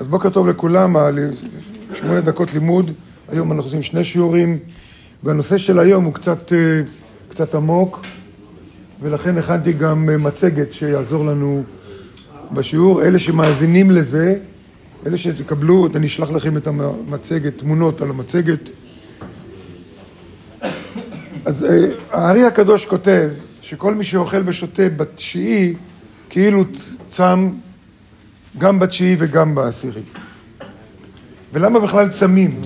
אז בוקר טוב לכולם, שמונה דקות לימוד, היום אנחנו עושים שני שיעורים, והנושא של היום הוא קצת, אה, קצת עמוק, ולכן הכנתי גם אה, מצגת שיעזור לנו בשיעור. אלה שמאזינים לזה, אלה שתקבלו, אני אשלח לכם את המצגת, תמונות על המצגת. אז אה, הארי הקדוש כותב שכל מי שאוכל ושותה בתשיעי כאילו צם גם בתשיעי וגם בעשירי. ולמה בכלל צמים?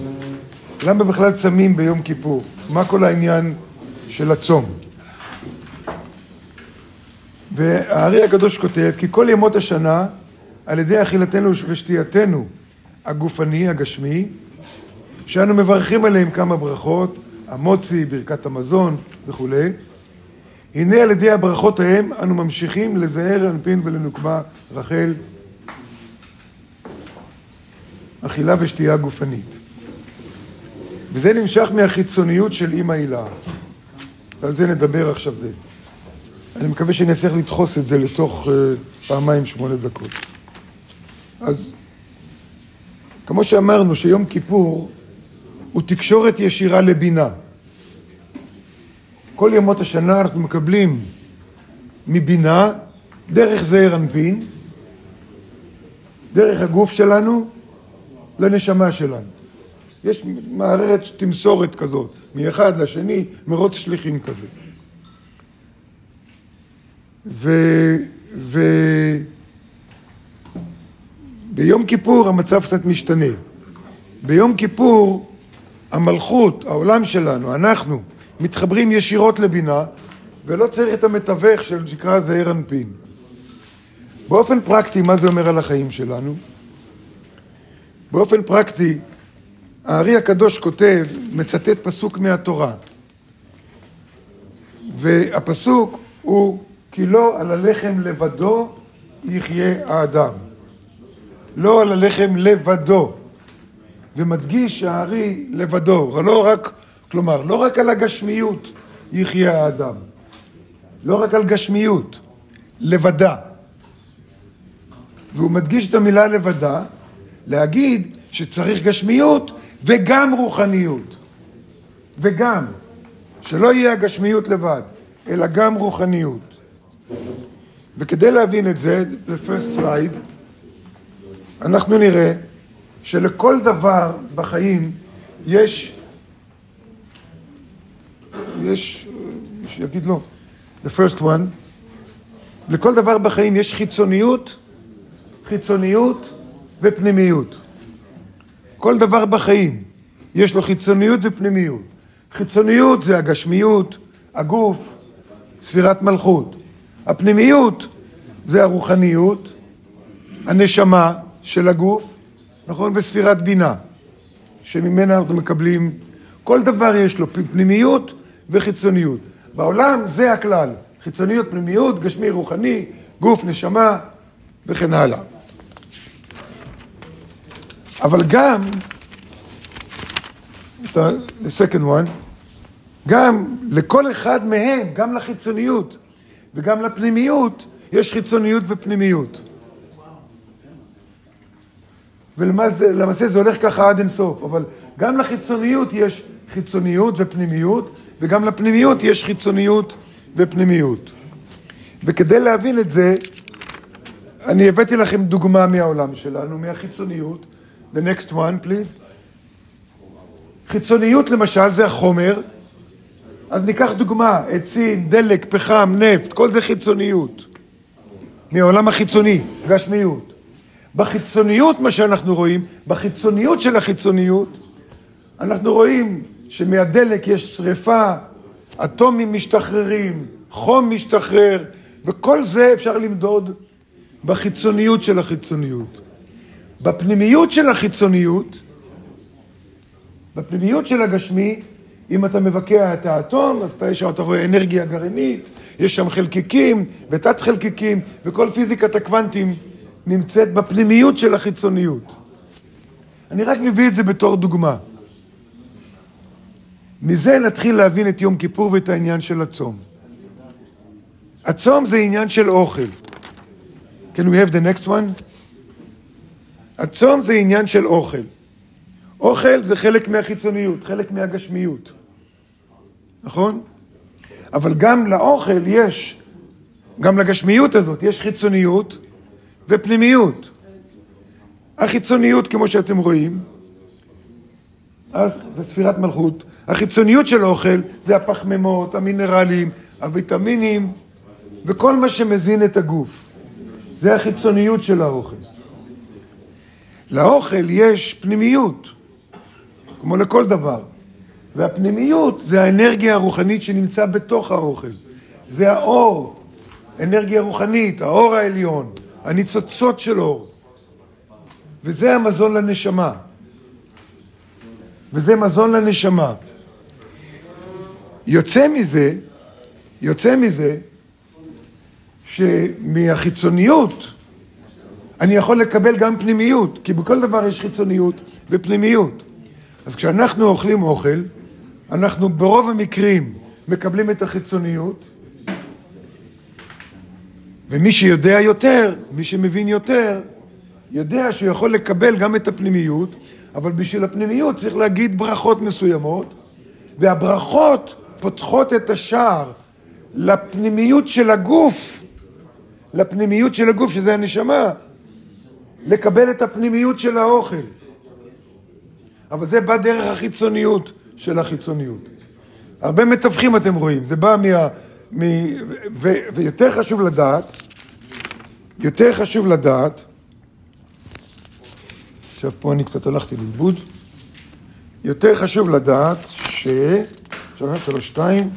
למה בכלל צמים ביום כיפור? מה כל העניין של הצום? והארי הקדוש כותב, כי כל ימות השנה, על ידי אכילתנו ושתייתנו הגופני, הגשמי, שאנו מברכים עליהם כמה ברכות, המוצי, ברכת המזון וכולי, הנה על ידי הברכות ההם אנו ממשיכים לזהר אנפין ולנוקבה רחל אכילה ושתייה גופנית. וזה נמשך מהחיצוניות של אימא הילה. ועל זה נדבר עכשיו זה. אני מקווה שאני אצליח לדחוס את זה לתוך uh, פעמיים שמונה דקות. אז כמו שאמרנו שיום כיפור הוא תקשורת ישירה לבינה. כל ימות השנה אנחנו מקבלים מבינה, דרך זעיר אנפין, דרך הגוף שלנו, לנשמה שלנו. יש מערכת תמסורת כזאת, מאחד לשני, מרוץ שליחים כזה. ו... ו... ביום כיפור המצב קצת משתנה. ביום כיפור המלכות, העולם שלנו, אנחנו, מתחברים ישירות לבינה, ולא צריך את המתווך שנקרא זעיר אנפין. באופן פרקטי, מה זה אומר על החיים שלנו? באופן פרקטי, הארי הקדוש כותב, מצטט פסוק מהתורה. והפסוק הוא, כי לא על הלחם לבדו יחיה האדם. לא על הלחם לבדו. ומדגיש הארי לבדו, לא רק, כלומר, לא רק על הגשמיות יחיה האדם. לא רק על גשמיות, לבדה. והוא מדגיש את המילה לבדה, להגיד שצריך גשמיות וגם רוחניות. וגם, שלא יהיה הגשמיות לבד, אלא גם רוחניות. וכדי להבין את זה, first slide, אנחנו נראה שלכל דבר בחיים יש, יש, שיגיד לא, the first one, לכל דבר בחיים יש חיצוניות, חיצוניות ופנימיות. כל דבר בחיים יש לו חיצוניות ופנימיות. חיצוניות זה הגשמיות, הגוף, ספירת מלכות. הפנימיות זה הרוחניות, הנשמה של הגוף, נכון? וספירת בינה, שממנה אנחנו מקבלים, כל דבר יש לו פנימיות וחיצוניות. בעולם זה הכלל, חיצוניות, פנימיות, גשמי, רוחני, גוף, נשמה וכן הלאה. אבל גם, the second one, גם לכל אחד מהם, גם לחיצוניות וגם לפנימיות, יש חיצוניות ופנימיות. ולמעשה זה הולך ככה עד אינסוף, אבל גם לחיצוניות יש חיצוניות ופנימיות, וגם לפנימיות יש חיצוניות ופנימיות. וכדי להבין את זה, אני הבאתי לכם דוגמה מהעולם שלנו, מהחיצוניות, The next one, please. חיצוניות למשל זה החומר, אז ניקח דוגמה, עצים, דלק, פחם, נפט, כל זה חיצוניות. מהעולם החיצוני, גשמיות. בחיצוניות, מה שאנחנו רואים, בחיצוניות של החיצוניות, אנחנו רואים שמהדלק יש שריפה, אטומים משתחררים, חום משתחרר, וכל זה אפשר למדוד בחיצוניות של החיצוניות. בפנימיות של החיצוניות, בפנימיות של הגשמי, אם אתה מבקע את האטום, אז אתה, אתה רואה אנרגיה גרעינית, יש שם חלקיקים ותת חלקיקים, וכל פיזיקת הקוונטים נמצאת בפנימיות של החיצוניות. אני רק מביא את זה בתור דוגמה. מזה נתחיל להבין את יום כיפור ואת העניין של הצום. הצום זה עניין של אוכל. Can we have the next one? הצום זה עניין של אוכל. אוכל זה חלק מהחיצוניות, חלק מהגשמיות, נכון? אבל גם לאוכל יש, גם לגשמיות הזאת יש חיצוניות ופנימיות. החיצוניות, כמו שאתם רואים, אז זה ספירת מלכות. החיצוניות של האוכל זה הפחמימות, המינרלים, הוויטמינים וכל מה שמזין את הגוף. זה החיצוניות של האוכל. לאוכל יש פנימיות, כמו לכל דבר. והפנימיות זה האנרגיה הרוחנית שנמצא בתוך האוכל. זה האור, אנרגיה רוחנית, האור העליון, הניצוצות של אור. וזה המזון לנשמה. וזה מזון לנשמה. יוצא מזה, יוצא מזה, שמהחיצוניות אני יכול לקבל גם פנימיות, כי בכל דבר יש חיצוניות ופנימיות. אז כשאנחנו אוכלים אוכל, אנחנו ברוב המקרים מקבלים את החיצוניות, ומי שיודע יותר, מי שמבין יותר, יודע שהוא יכול לקבל גם את הפנימיות, אבל בשביל הפנימיות צריך להגיד ברכות מסוימות, והברכות פותחות את השער לפנימיות של הגוף, לפנימיות של הגוף, שזה הנשמה, לקבל את הפנימיות של האוכל. אבל זה בא דרך החיצוניות של החיצוניות. הרבה מתווכים אתם רואים, זה בא מה... מ, ו, ויותר חשוב לדעת, יותר חשוב לדעת, עכשיו פה אני קצת הלכתי לאיבוד, יותר חשוב לדעת ש... שלוש, שלוש, שתיים,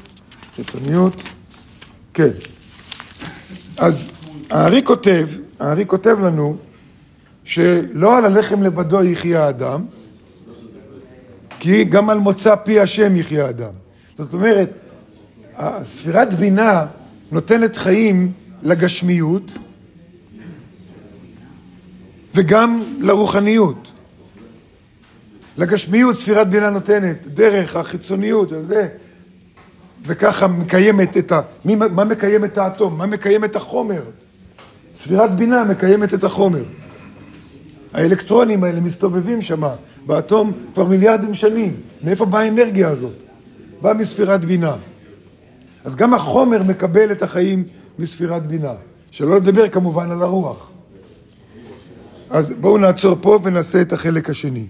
חיצוניות, כן. אז הארי כותב, הארי כותב לנו שלא על הלחם לבדו יחיה האדם, כי גם על מוצא פי השם יחיה האדם. זאת אומרת, ספירת בינה נותנת חיים לגשמיות וגם לרוחניות. לגשמיות ספירת בינה נותנת דרך החיצוניות, זה, וככה מקיימת את ה... מי, מה מקיים את האטום? מה מקיים את החומר? ספירת בינה מקיימת את החומר. האלקטרונים האלה מסתובבים שם באטום כבר מיליארדים שנים. מאיפה באה האנרגיה הזאת? באה מספירת בינה. אז גם החומר מקבל את החיים מספירת בינה. שלא לדבר כמובן על הרוח. אז בואו נעצור פה ונעשה את החלק השני.